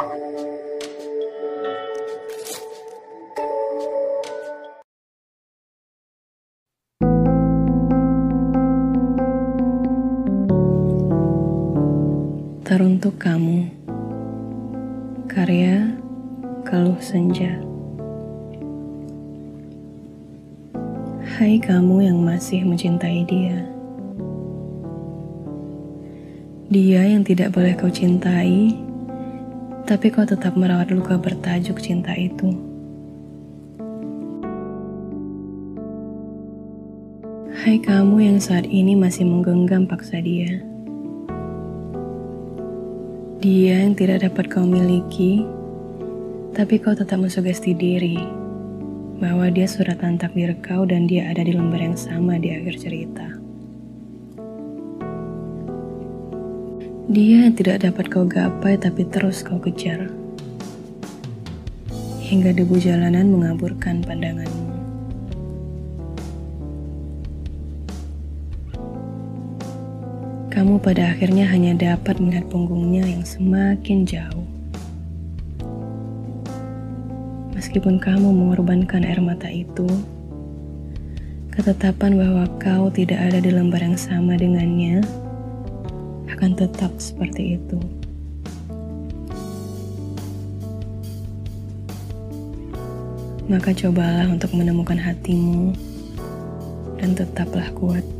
Teruntuk kamu Karya Keluh Senja. Hai kamu yang masih mencintai dia. Dia yang tidak boleh kau cintai Tapi kau tetap merawat luka bertajuk cinta itu Hai kamu yang saat ini masih menggenggam paksa dia dia yang tidak dapat kau miliki, tapi kau tetap mensugesti diri bahwa dia surat takdir kau dan dia ada di lembar yang sama di akhir cerita. Dia yang tidak dapat kau gapai tapi terus kau kejar. Hingga debu jalanan mengaburkan pandanganmu. kamu pada akhirnya hanya dapat melihat punggungnya yang semakin jauh. Meskipun kamu mengorbankan air mata itu, ketetapan bahwa kau tidak ada di lembar yang sama dengannya akan tetap seperti itu. Maka cobalah untuk menemukan hatimu dan tetaplah kuat.